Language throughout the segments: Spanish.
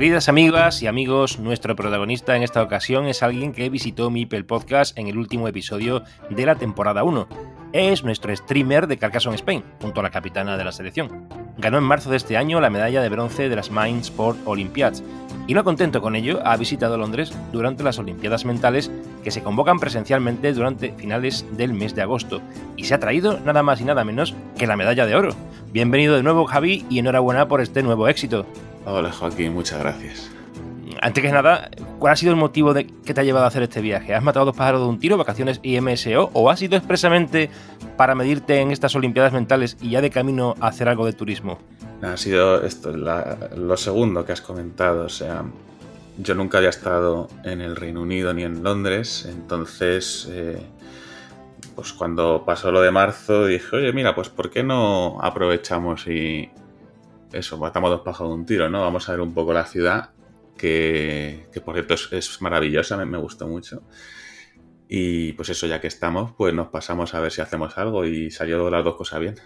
Queridas amigas y amigos, nuestro protagonista en esta ocasión es alguien que visitó Mipel Podcast en el último episodio de la temporada 1. Es nuestro streamer de Carcassonne Spain, junto a la capitana de la selección. Ganó en marzo de este año la medalla de bronce de las Mind Sport Olympiads y no contento con ello, ha visitado Londres durante las Olimpiadas Mentales que se convocan presencialmente durante finales del mes de agosto y se ha traído nada más y nada menos que la medalla de oro. Bienvenido de nuevo Javi y enhorabuena por este nuevo éxito. Hola Joaquín, muchas gracias. Antes que nada, ¿cuál ha sido el motivo de que te ha llevado a hacer este viaje? ¿Has matado dos pájaros de un tiro, vacaciones y MSO? ¿O ha sido expresamente para medirte en estas Olimpiadas mentales y ya de camino a hacer algo de turismo? Ha sido esto, lo segundo que has comentado. O sea, yo nunca había estado en el Reino Unido ni en Londres, entonces, eh, pues cuando pasó lo de marzo dije, oye, mira, pues ¿por qué no aprovechamos y, eso, matamos dos pájaros de un tiro, ¿no? Vamos a ver un poco la ciudad, que, por cierto es, maravillosa, me, me, gustó mucho. Y pues eso, ya que estamos, pues nos pasamos a ver si hacemos algo y salió las dos cosas bien.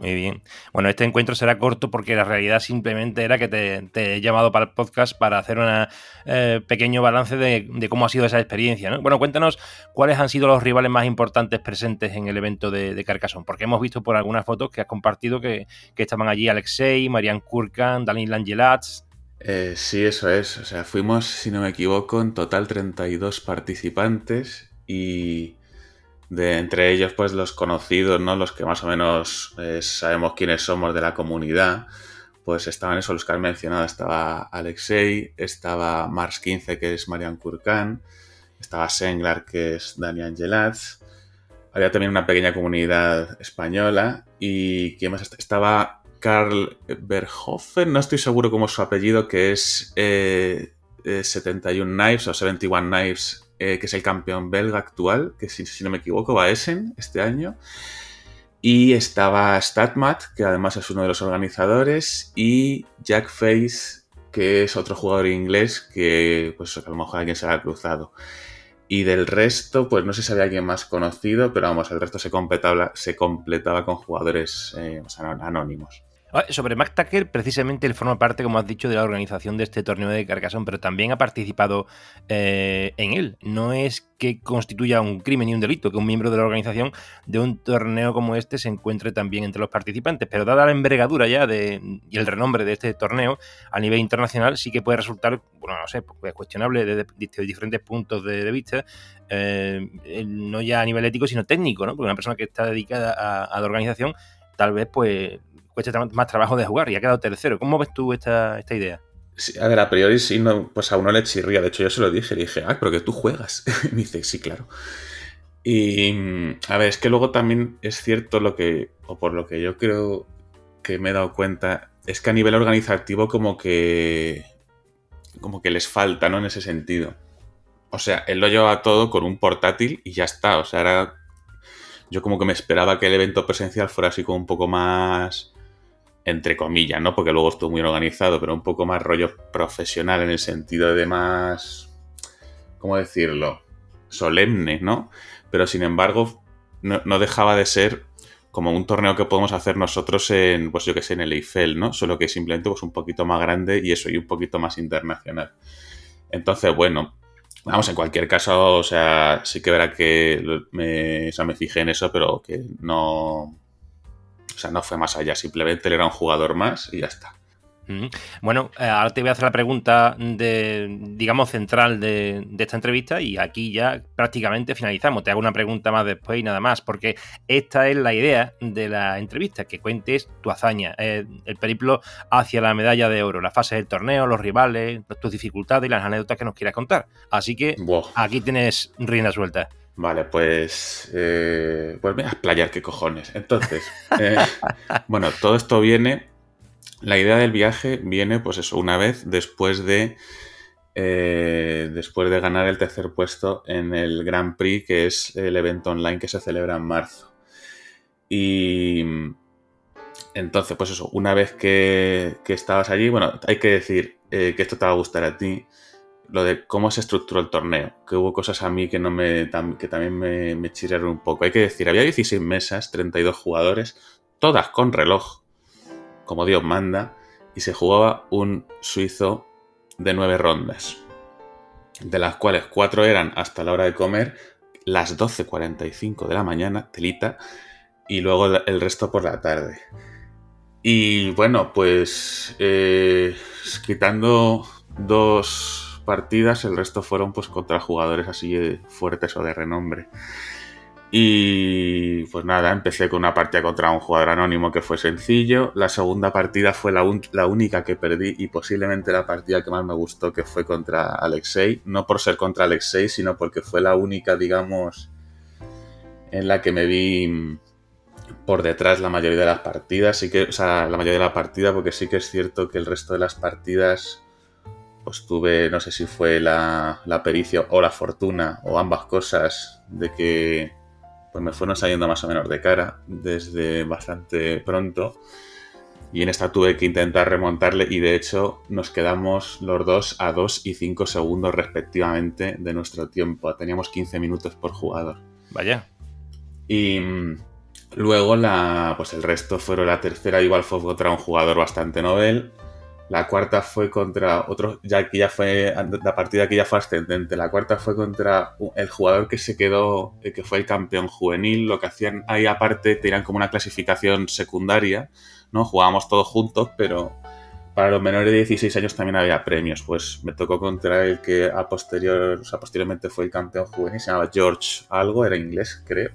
Muy bien. Bueno, este encuentro será corto porque la realidad simplemente era que te, he llamado para el podcast para hacer un eh, pequeño balance de, cómo ha sido esa experiencia. ¿no? Bueno, cuéntanos cuáles han sido los rivales más importantes presentes en el evento de, de Carcassonne, porque hemos visto por algunas fotos que has compartido que, estaban allí Alexei, Marian Kurkan, Daniel Angelats. Eh, sí, eso es. O sea, fuimos, si no me equivoco, en total 32 participantes y de entre ellos pues los conocidos, ¿no? Los que más o menos eh, sabemos quiénes somos de la comunidad, pues estaban esos los que has mencionado, estaba Alexei, estaba Mars 15 que es Marian Kurkan, estaba Senglar que es Dani Angelats, había también una pequeña comunidad española y ¿quién más? Estaba Karl Berhofen, no estoy seguro cómo es su apellido, que es 71 eh, Knives o 71 Knives eh, que es el campeón belga actual, que si, no me equivoco va a Essen este año. Y estaba Statmat, que además es uno de los organizadores, y Jack Face, que es otro jugador inglés que pues a lo mejor alguien se ha cruzado. Y del resto, pues no sé si había alguien más conocido, pero vamos, el resto se completaba, se completaba con jugadores eh, anónimos. Sobre Mac Tucker, precisamente él forma parte, como has dicho, de la organización de este torneo de Carcassonne, pero también ha participado eh, en él. No es que constituya un crimen ni un delito que un miembro de la organización de un torneo como este se encuentre también entre los participantes, pero dada la envergadura ya de, y el renombre de este torneo a nivel internacional, sí que puede resultar, bueno, no sé, pues, cuestionable desde, diferentes puntos de, vista, eh, no ya a nivel ético, sino técnico, ¿no? Porque una persona que está dedicada a, a la organización tal vez pues cuesta más trabajo de jugar y ha quedado tercero. ¿Cómo ves tú esta, esta idea? a ver, a priori sí, no, pues a uno le chirría. De hecho, yo se lo dije, le dije, ah, pero que tú juegas. me dice, sí, claro. Y a ver, es que luego también es cierto lo que, o por lo que yo creo que me he dado cuenta, es que a nivel organizativo como que, como que les falta, ¿no? En ese sentido. O sea, él lo lleva todo con un portátil y ya está. O sea, era, yo como que me esperaba que el evento presencial fuera así como un poco más entre comillas, ¿no? Porque luego estuvo muy organizado, pero un poco más rollo profesional en el sentido de más, ¿cómo decirlo? Solemne, ¿no? Pero sin embargo, no, dejaba de ser como un torneo que podemos hacer nosotros en, pues yo que sé, en el Eiffel, ¿no? Solo que simplemente pues un poquito más grande y eso, y un poquito más internacional. Entonces, bueno, vamos, en cualquier caso, o sea, sí que verá que me, o sea, me fijé en eso, pero que no, sea, no fue más allá, simplemente él era un jugador más y ya está. Bueno, eh, ahora te voy a hacer la pregunta de, digamos, central de, esta entrevista y aquí ya prácticamente finalizamos. Te hago una pregunta más después y nada más, porque esta es la idea de la entrevista, que cuentes tu hazaña, eh, el periplo hacia la medalla de oro, las fases del torneo, los rivales, tus dificultades y las anécdotas que nos quieras contar. Así que aquí tienes rienda suelta. Vale, pues. Eh, pues a explayar qué cojones. Entonces, bueno, todo esto viene la idea del viaje viene, pues eso, una vez después de. Eh, después de ganar el tercer puesto en el Grand Prix, que es el evento online que se celebra en marzo. Y. Entonces, pues eso, una vez que, estabas allí, bueno, hay que decir eh, que esto te va a gustar a ti, lo de cómo se estructuró el torneo, que hubo cosas a mí que, no me, que también me, me un poco. Hay que decir, había 16 mesas, 32 jugadores, todas con reloj como Dios manda, y se jugaba un suizo de nueve rondas, de las cuales cuatro eran hasta la hora de comer, las 12.45 de la mañana, telita, y luego el resto por la tarde. Y bueno, pues eh, quitando dos partidas, el resto fueron pues contra jugadores así fuertes o de renombre. Y pues nada, empecé con una partida contra un jugador anónimo que fue sencillo. La segunda partida fue la, única que perdí y posiblemente la partida que más me gustó, que fue contra Alexei. No por ser contra Alexei, sino porque fue la única, digamos, en la que me vi por detrás la mayoría de las partidas. Sí que, o sea, la mayoría de la partida, porque sí que es cierto que el resto de las partidas, pues tuve, no sé si fue la, la pericia o la fortuna o ambas cosas de que pues me fueron saliendo más o menos de cara desde bastante pronto. Y en esta tuve que intentar remontarle y de hecho nos quedamos los dos a 2 y 5 segundos respectivamente de nuestro tiempo. Teníamos 15 minutos por jugador. Vaya. Y mm, luego la, pues el resto fueron la tercera, igual fue contra un jugador bastante novel. La cuarta fue contra otro, ya que ya fue, la partida que ya fue ascendente. La cuarta fue contra el jugador que se quedó, eh, que fue el campeón juvenil. Lo que hacían ahí aparte, tenían como una clasificación secundaria, ¿no? Jugábamos todos juntos, pero para los menores de 16 años también había premios. Pues me tocó contra el que a posterior, o sea, posteriormente fue el campeón juvenil, se llamaba George algo, era inglés, creo.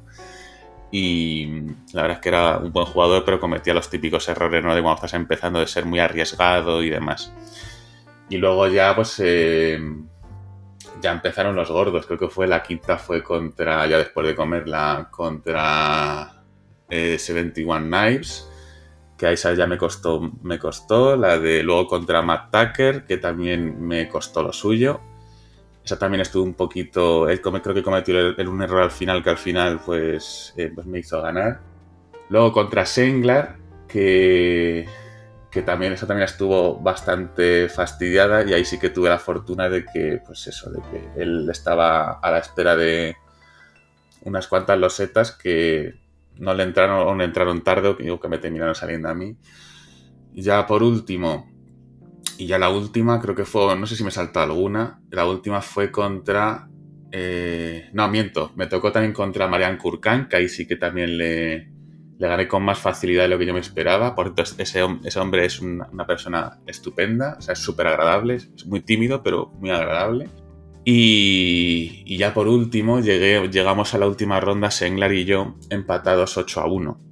Y la verdad es que era un buen jugador, pero cometía los típicos errores, ¿no? De cuando estás empezando de ser muy arriesgado y demás. Y luego ya, pues, eh, ya empezaron los gordos. Creo que fue la quinta, fue contra, ya después de comerla, contra 71 eh, Knives. Que ahí ya me costó, me costó. La de luego contra Matt Tucker, que también me costó lo suyo. Esa también estuvo un poquito. Él creo que cometió un error al final que al final pues, eh, pues me hizo ganar. Luego contra Senglar, que, que también esa también estuvo bastante fastidiada y ahí sí que tuve la fortuna de que, pues eso, de que él estaba a la espera de unas cuantas losetas que no le entraron o no entraron tarde o que, que me terminaron saliendo a mí. Ya por último, y ya la última, creo que fue, no sé si me saltó alguna, la última fue contra... Eh, no, miento, me tocó también contra Marian Kurkan, que ahí sí que también le, le gané con más facilidad de lo que yo me esperaba. Por ese, ese hombre es una, persona estupenda, o sea, es súper agradable, es muy tímido, pero muy agradable. Y, y, ya por último, llegué, llegamos a la última ronda, Senglar y yo, empatados 8 a 1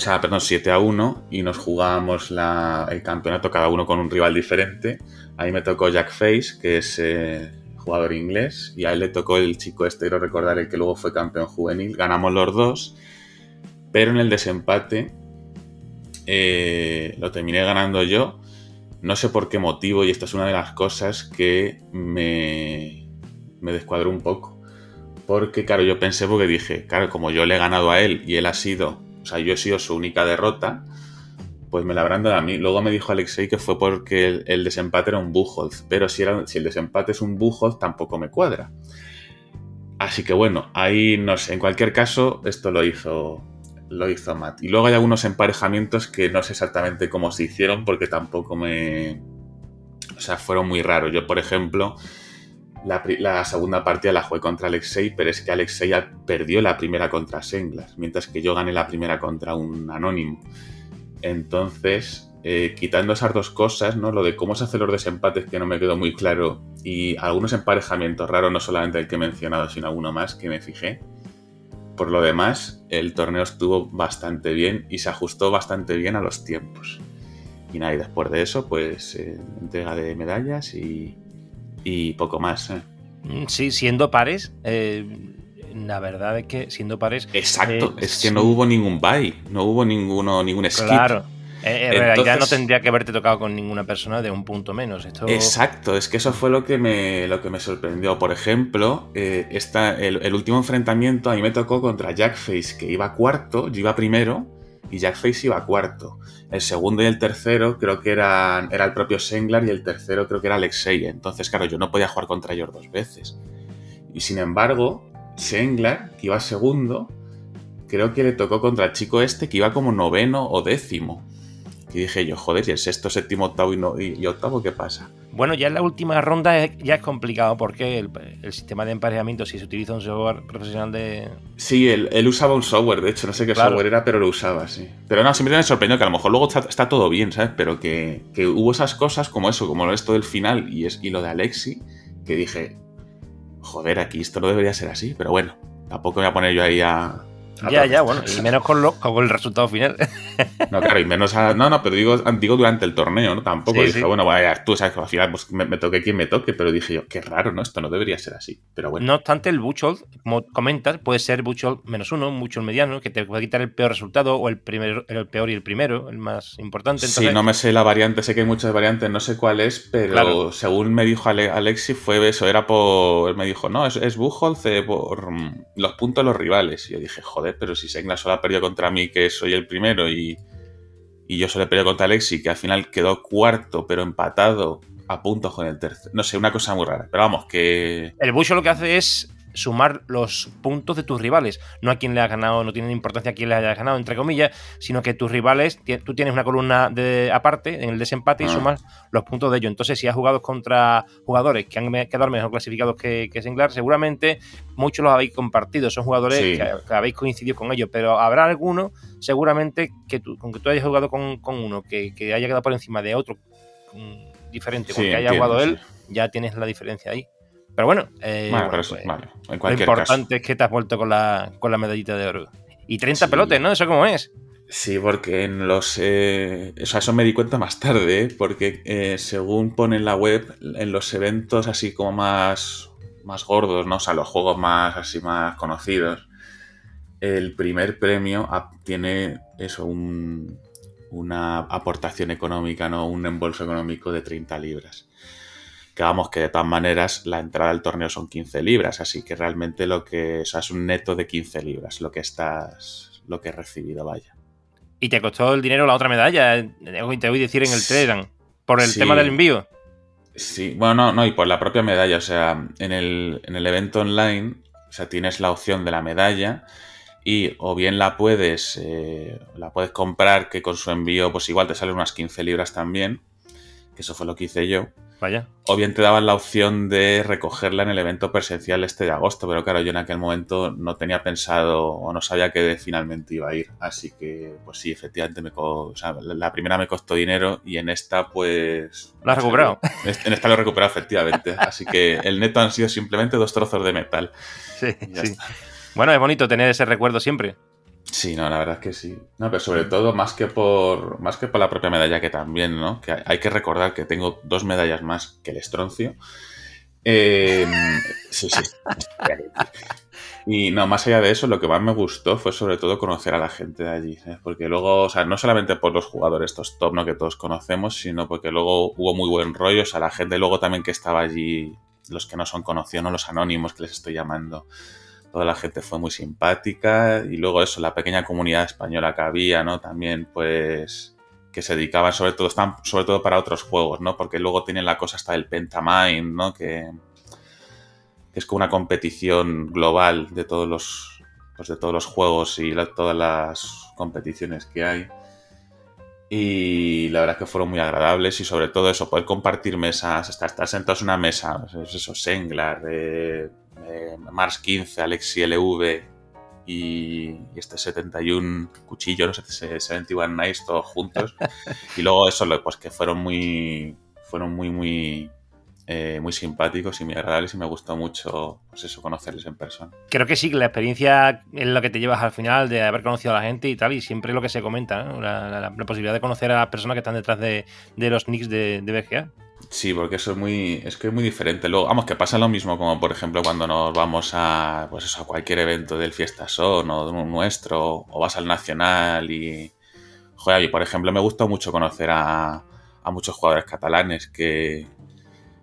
o sea, perdón, 7 a 1 y nos jugábamos el campeonato cada uno con un rival diferente. Ahí me tocó Jack Face, que es eh, jugador inglés, y a él le tocó el chico este, quiero recordar, el que luego fue campeón juvenil. Ganamos los dos, pero en el desempate eh, lo terminé ganando yo. No sé por qué motivo, y esta es una de las cosas que me, me descuadró un poco. Porque, claro, yo pensé porque dije, claro, como yo le he ganado a él y él ha sido o sea, yo he sido su única derrota, pues me la habrán dado a mí. Luego me dijo Alexei que fue porque el, desempate era un Buchholz, pero si, era, si el desempate es un Buchholz tampoco me cuadra. Así que bueno, ahí no sé, en cualquier caso, esto lo hizo, lo hizo Matt. Y luego hay algunos emparejamientos que no sé exactamente cómo se hicieron porque tampoco me... O sea, fueron muy raros. Yo, por ejemplo, la, segunda partida la jugué contra Alexei, pero es que Alexei perdió la primera contra Senglas, mientras que yo gané la primera contra un anónimo. Entonces, eh, quitando esas dos cosas, ¿no? Lo de cómo se hacen los desempates, que no me quedó muy claro, y algunos emparejamientos raros, no solamente el que he mencionado, sino alguno más que me fijé. Por lo demás, el torneo estuvo bastante bien y se ajustó bastante bien a los tiempos. Y nada, y después de eso, pues eh, entrega de medallas y, y poco más. ¿eh? Mm, sí, siendo pares, eh, la verdad es que siendo pares. Exacto, es que no hubo ningún bye, no hubo ninguno, ningún skip. Claro. en realidad no tendría que haberte tocado con ninguna persona de un punto menos. Exacto, es que eso fue lo que me, lo que me sorprendió. Por ejemplo, esta, el, el, último enfrentamiento a mí me tocó contra Jackface, que iba cuarto, yo iba primero, y Jackface iba cuarto. El segundo y el tercero creo que eran, era el propio Senglar y el tercero creo que era Alexei. Entonces, claro, yo no podía jugar contra ellos dos veces. Y sin embargo, Senglar, que iba segundo, creo que le tocó contra el chico este que iba como noveno o décimo. Y dije yo, joder, y el sexto, séptimo, octavo y, octavo, ¿qué pasa? Bueno, ya en la última ronda ya es complicado porque el, sistema de emparejamiento, si se utiliza un software profesional de. Sí, él, usaba un software, de hecho, no sé qué software era, pero lo usaba, sí. Pero no, siempre me sorprendió que a lo mejor luego está, todo bien, ¿sabes? Pero que, hubo esas cosas como eso, como esto del final y, es, y lo de Alexi, que dije, joder, aquí esto no debería ser así, pero bueno, tampoco me voy a poner yo ahí a, ya, ya, bueno, y menos con, lo, con el resultado final. No, claro, y menos a, No, no, pero digo, digo durante el torneo, ¿no? Tampoco dije, bueno, vaya, tú sabes que al final pues, me, toque quien me toque, pero dije yo, qué raro, ¿no? Esto no debería ser así. Pero bueno. No obstante, el Buchol, como comentas, puede ser Buchol menos uno, un Buchol mediano, que te puede quitar el peor resultado, o el, primero, el peor y el primero, el más importante. Sí, no me sé la variante, sé que hay muchas variantes, no sé cuál es, pero según me dijo Alexi, fue eso, era por. Él me dijo, no, es, es Buchol por mm, los puntos de los rivales. Y yo dije, joder, pero si Sengla solo ha perdido contra mí, que soy el primero, y, y yo solo he perdido contra Alexi, que al final quedó cuarto, pero empatado a puntos con el tercero. No sé, una cosa muy rara. Pero vamos, que. El Bucho lo que hace es sumar los puntos de tus rivales. No a quien le ha ganado, no tiene importancia a quién le haya ganado, entre comillas, sino que tus rivales, tú tienes una columna de aparte en el desempate y ah. sumas los puntos de ellos. Entonces, si has jugado contra jugadores que han quedado mejor clasificados que, que Senglar, seguramente muchos los habéis compartido. Son jugadores que, habéis coincidido con ellos, pero habrá alguno, seguramente, que tú, con que tú hayas jugado con, uno que, haya quedado por encima de otro mm, diferente, porque haya jugado él, ya tienes la diferencia ahí. Pero bueno, eh, pues, lo importante es que te has vuelto con la, con la medallita de oro. Y 30 pelotes, ¿no? ¿Eso cómo es? Sí, porque en los. Eh, o sea, eso me di cuenta más tarde, porque eh, según pone en la web, en los eventos así como más, más gordos, ¿no? O sea, los juegos más así más conocidos, el primer premio tiene eso, un, una aportación económica, ¿no? Un embolso económico de 30 libras que vamos, que de todas maneras la entrada al torneo son 15 libras, así que realmente lo que, o sea, es un neto de 15 libras lo que estás, lo que he recibido, vaya. ¿Y te costó el dinero la otra medalla? Eh, te voy a decir en el Telegram, por el tema del envío. Sí, bueno, no, no, y por la propia medalla, o sea, en el, en el evento online, o sea, tienes la opción de la medalla y o bien la puedes, eh, la puedes comprar que con su envío pues igual te salen unas 15 libras también, que eso fue lo que hice yo. Vaya. O bien te daban la opción de recogerla en el evento presencial este de agosto, pero claro, yo en aquel momento no tenía pensado o no sabía que finalmente iba a ir. Así que, pues sí, efectivamente, me o sea, la primera me costó dinero y en esta, pues. ¿Lo has recuperado? En esta lo he recuperado, efectivamente. Así que el neto han sido simplemente dos trozos de metal. Sí, sí. Bueno, es bonito tener ese recuerdo siempre. Sí, no, la verdad es que sí. No, pero sobre todo más que por más que por la propia medalla que también, ¿no? Que hay que recordar que tengo dos medallas más que el estroncio. Em, sí, sí. Y no, más allá de eso, lo que más me gustó fue sobre todo conocer a la gente de allí. ¿eh? Porque luego, o sea, no solamente por los jugadores estos top, ¿no? Que todos conocemos, sino porque luego hubo muy buen rollo. O sea, la gente luego también que estaba allí, los que no son conocidos, ¿no? Los anónimos que les estoy llamando toda la gente fue muy simpática y luego eso, la pequeña comunidad española que había, ¿no? También pues que se dedicaban sobre todo, están sobre todo para otros juegos, ¿no? Porque luego tienen la cosa hasta del Pentamind, ¿no? Que, es como una competición global de todos los pues de todos los juegos y todas las competiciones que hay. Y la verdad es que fueron muy agradables y sobre todo eso, poder compartir mesas, estar, estar sentados en una mesa, eso, Senglar, eh, Mars 15, Alexi LV y, este 71 cuchillos, ese 71 Nice todos juntos. y luego eso, pues que fueron muy, fueron muy, muy eh, muy simpáticos y muy agradables y me gustó mucho pues eso, conocerles en persona. Creo que sí, que la experiencia es lo que te llevas al final de haber conocido a la gente y tal, y siempre lo que se comenta, la, posibilidad de conocer a las personas que están detrás de, los nicks de, de, BGA. Sí, porque eso es muy, es que es muy diferente. Luego, vamos, que pasa lo mismo como por ejemplo cuando nos vamos a, pues a cualquier evento del Fiesta Son o de un nuestro, o vas al Nacional y, joder, y por ejemplo me gustó mucho conocer a, a muchos jugadores catalanes que,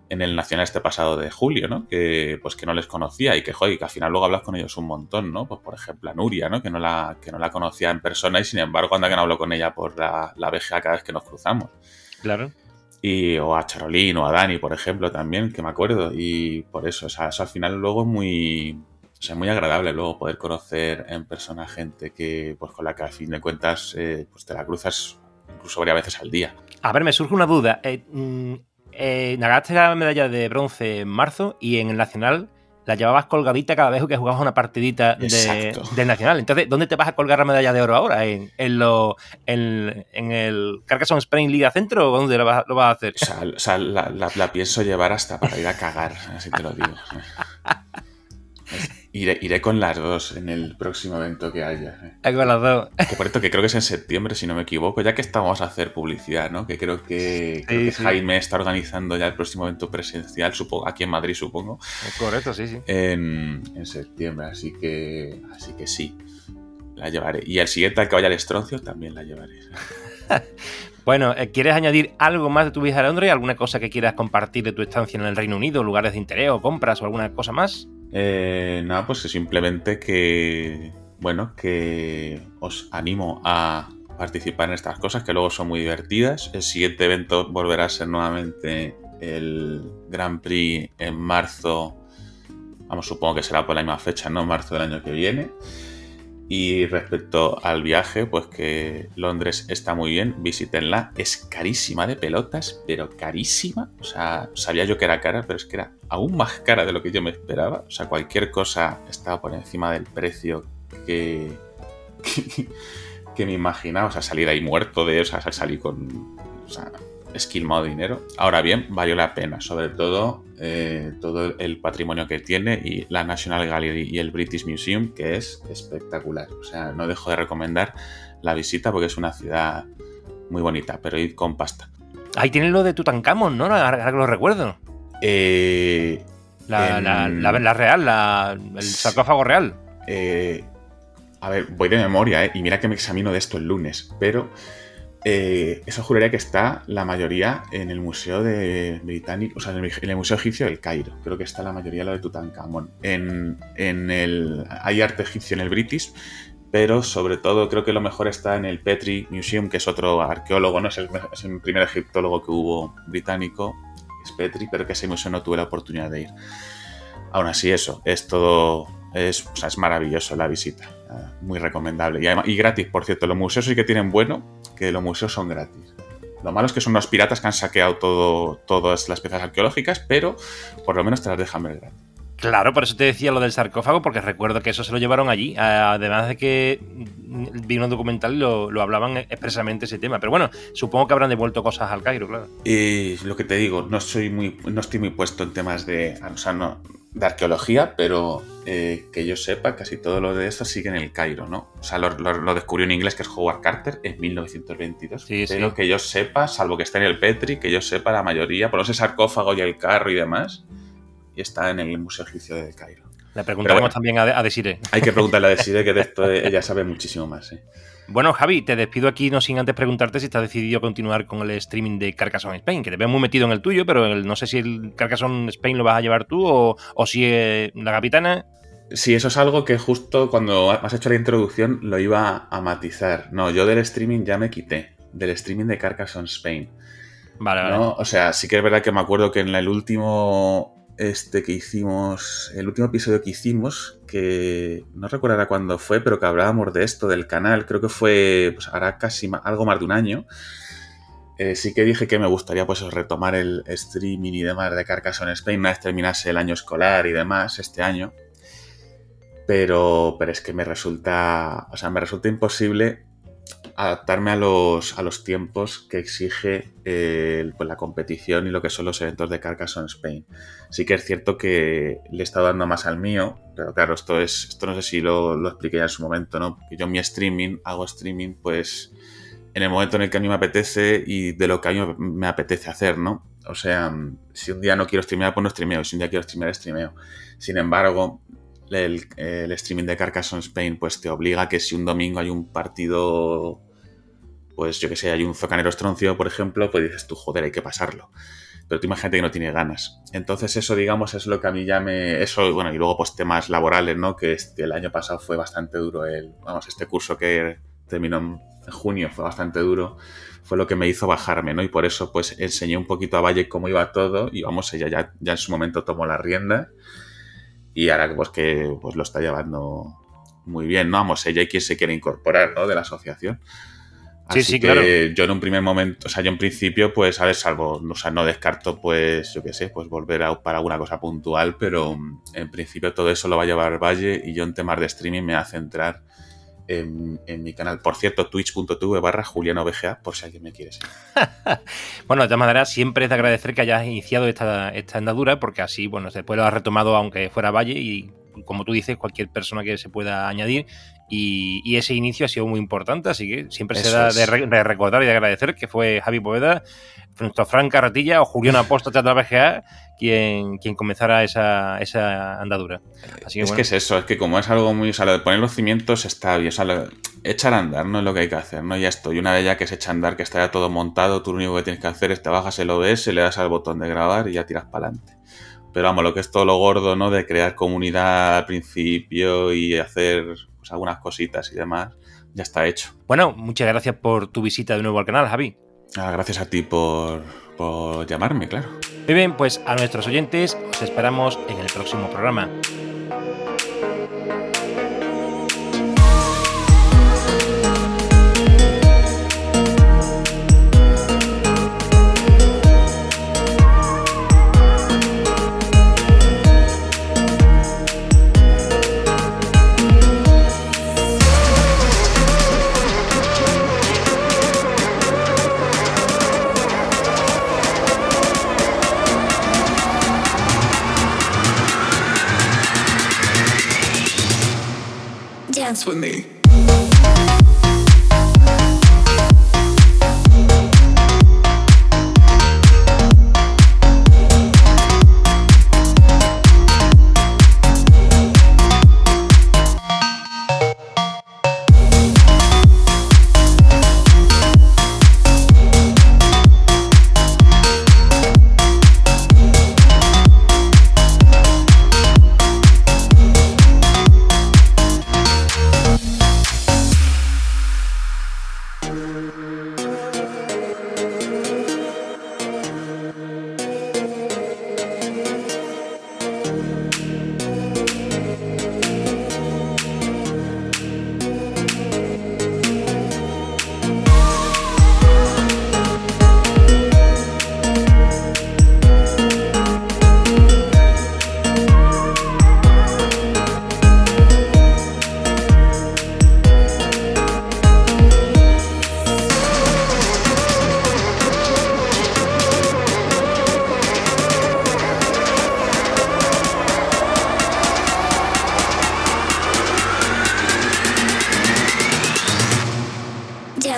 en el Nacional este pasado de julio, ¿no? Que pues que no les conocía y que, joder, que al final luego hablas con ellos un montón, ¿no? Pues por ejemplo a Nuria, ¿no? Que no la, que no la conocía en persona y sin embargo anda que no hablo con ella por la, la cada vez que nos cruzamos. Claro. Y, o a Charolín o a Dani, por ejemplo, también, que me acuerdo. Y por eso, o sea, eso al final luego es muy, o sea, muy agradable luego poder conocer en persona gente que, pues con la que a fin de cuentas, eh, pues te la cruzas incluso varias veces al día. A ver, me surge una duda. Eh, mm, eh, ganaste la medalla de bronce en marzo y en el Nacional la llevabas colgadita cada vez que jugabas una partidita del Nacional. Entonces, ¿dónde te vas a colgar la medalla de oro ahora? ¿En, en, el Carcassonne Spain Liga Centro o dónde lo vas, a hacer? O sea, la, pienso llevar hasta para ir a cagar, así te lo digo. Iré, con las dos en el próximo evento que haya. Eh. Con las dos. Que por esto que creo que es en septiembre, si no me equivoco, ya que estamos a hacer publicidad, ¿no? Que creo que, Jaime está organizando ya el próximo evento presencial, supongo, aquí en Madrid, supongo. Correcto, sí, sí. En, septiembre, así que, así que sí, la llevaré. Y el siguiente al que vaya al Estroncio también la llevaré. Bueno, eh, ¿quieres añadir algo más de tu viaje a Londres? ¿Alguna cosa que quieras compartir de tu estancia en el Reino Unido? ¿Lugares de interés o compras o alguna cosa más? Eh, nada, pues simplemente que, bueno, que os animo a participar en estas cosas que luego son muy divertidas. El siguiente evento volverá a ser nuevamente el Grand Prix en marzo. Vamos, supongo que será por la misma fecha, ¿no? Marzo del año que viene. Y respecto al viaje, pues que Londres está muy bien, visítenla. Es carísima de pelotas, pero carísima. O sea, sabía yo que era cara, pero es que era aún más cara de lo que yo me esperaba. O sea, cualquier cosa estaba por encima del precio que, que, me imaginaba. O sea, salir ahí muerto de, o sea, salir con... O esquilmado dinero. Ahora bien, valió la pena, sobre todo eh, todo el patrimonio que tiene y la National Gallery y el British Museum, que es espectacular. O sea, no dejo de recomendar la visita porque es una ciudad muy bonita, pero id con pasta. Ahí tienen lo de Tutankamón, ¿no? Ahora que lo recuerdo. Eh, la, real, el sarcófago real. Eh, a ver, voy de memoria, ¿eh? y mira que me examino de esto el lunes, pero eh, esa juraría que está la mayoría en el Museo de Británico, o sea, en el, Museo Egipcio del Cairo. Creo que está la mayoría lo de Tutankamón. En, en el, hay arte egipcio en el British, pero sobre todo creo que lo mejor está en el Petrie Museum, que es otro arqueólogo, no es el, primer egiptólogo que hubo británico, es Petrie, pero que ese museo no tuve la oportunidad de ir. Aún así, eso, es todo, es, es maravilloso la visita, eh, muy recomendable. Y, y gratis, por cierto, los museos sí que tienen bueno, que los museos son gratis. Lo malo es que son los piratas que han saqueado todo, todas las piezas arqueológicas, pero por lo menos te las dejan ver gratis. Claro, por eso te decía lo del sarcófago, porque recuerdo que eso se lo llevaron allí. Además de que vi un documental y lo, hablaban expresamente ese tema. Pero bueno, supongo que habrán devuelto cosas al Cairo, claro. Y lo que te digo, no soy muy, no estoy muy puesto en temas de. O sea, no, de arqueología, pero eh, que yo sepa, casi todo lo de esto sigue en el Cairo, ¿no? O sea, lo, descubrió en inglés, que es Howard Carter, en 1922. pero que yo sepa, salvo que esté en el Petri, que yo sepa, la mayoría, por ese sarcófago y el carro y demás, y está en el Museo Egipcio de Cairo. Le preguntaremos también a, a Desire. Hay que preguntarle a Desire, que de esto ella sabe muchísimo más. ¿eh? Bueno, Javi, te despido aquí no sin antes preguntarte si estás decidido continuar con el streaming de Carcassonne Spain, que te veo muy metido en el tuyo, pero no sé si el Carcassonne Spain lo vas a llevar tú o, si la capitana. Sí, eso es algo que justo cuando has hecho la introducción lo iba a matizar. No, yo del streaming ya me quité, del streaming de Carcassonne Spain. Vale, vale. O sea, sí que es verdad que me acuerdo que en el último este que hicimos, el último episodio que hicimos, que no recuerdo cuándo fue, pero que hablábamos de esto, del canal, creo que fue, pues hará casi algo más de un año. Eh, sí que dije que me gustaría pues retomar el streaming y demás de Carcassonne Spain una vez terminase el año escolar y demás este año. pero, pero es que me resulta, o sea, me resulta imposible adaptarme a los, a los tiempos que exige eh, pues la competición y lo que son los eventos de Carcassonne Spain. Sí que es cierto que le he estado dando más al mío, pero claro, esto es esto no sé si lo, lo expliqué ya en su momento, ¿no? Yo mi streaming, hago streaming pues en el momento en el que a mí me apetece y de lo que a mí me apetece hacer, ¿no? O sea, si un día no quiero streamear, pues no streameo, si un día quiero streamear, streameo. Sin embargo, el, el, streaming de Carcassonne Spain pues te obliga a que si un domingo hay un partido, pues yo que sé, hay un Zocanero Estroncio, por ejemplo, pues dices tú, joder, hay que pasarlo. Pero tú imagínate que no tiene ganas. Entonces eso, digamos, es lo que a mí ya me... Eso, bueno, y luego pues temas laborales, ¿no? Que el año pasado fue bastante duro el... Vamos, este curso que terminó en junio fue bastante duro fue lo que me hizo bajarme, ¿no? Y por eso, pues, enseñé un poquito a Valle cómo iba todo y, vamos, ella ya, ya en su momento tomó la rienda y ahora pues que pues lo está llevando muy bien, ¿no? Vamos, ella y quien se quiere incorporar, ¿no? De la asociación. Así sí, sí, claro. Yo en un primer momento, o sea, yo en principio, pues, a ver, salvo, o sea, no descarto, pues, yo qué sé, pues volver a, para alguna cosa puntual, pero mm, en principio todo eso lo va a llevar Valle y yo en temas de streaming me hace entrar en, en, mi canal. Por cierto, twitch.tv barra julianovga, por si alguien me quiere bueno, de todas maneras, siempre es de agradecer que hayas iniciado esta, esta andadura, porque así, bueno, después lo has retomado aunque fuera Valle y como tú dices, cualquier persona que se pueda añadir. Y, y ese inicio ha sido muy importante, así que siempre se da de, re, de, recordar y de agradecer que fue Javi Poveda, nuestro Fran o Julián la BGA quien, quien comenzara esa, esa andadura. Así que, es bueno. que es eso, es que como es algo muy. O sea, lo de poner los cimientos está bien. O sea, lo, echar a andar no es lo que hay que hacer, ¿no? Ya estoy. Una vez ya que se echa a andar, que está ya todo montado, tú lo único que tienes que hacer es te bajas el OBS, le das al botón de grabar y ya tiras para adelante. Pero vamos, lo que es todo lo gordo, ¿no? De crear comunidad al principio y hacer pues, algunas cositas y demás, ya está hecho. Bueno, muchas gracias por tu visita de nuevo al canal, Javi. Ah, gracias a ti por, por llamarme, claro. Muy bien, pues a nuestros oyentes os esperamos en el próximo programa.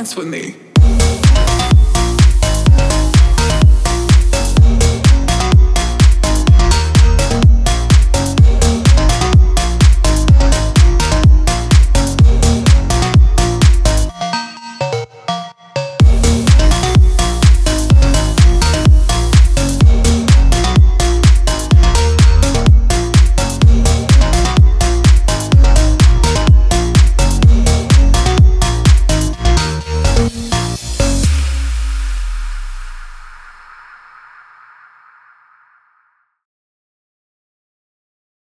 Dance with me.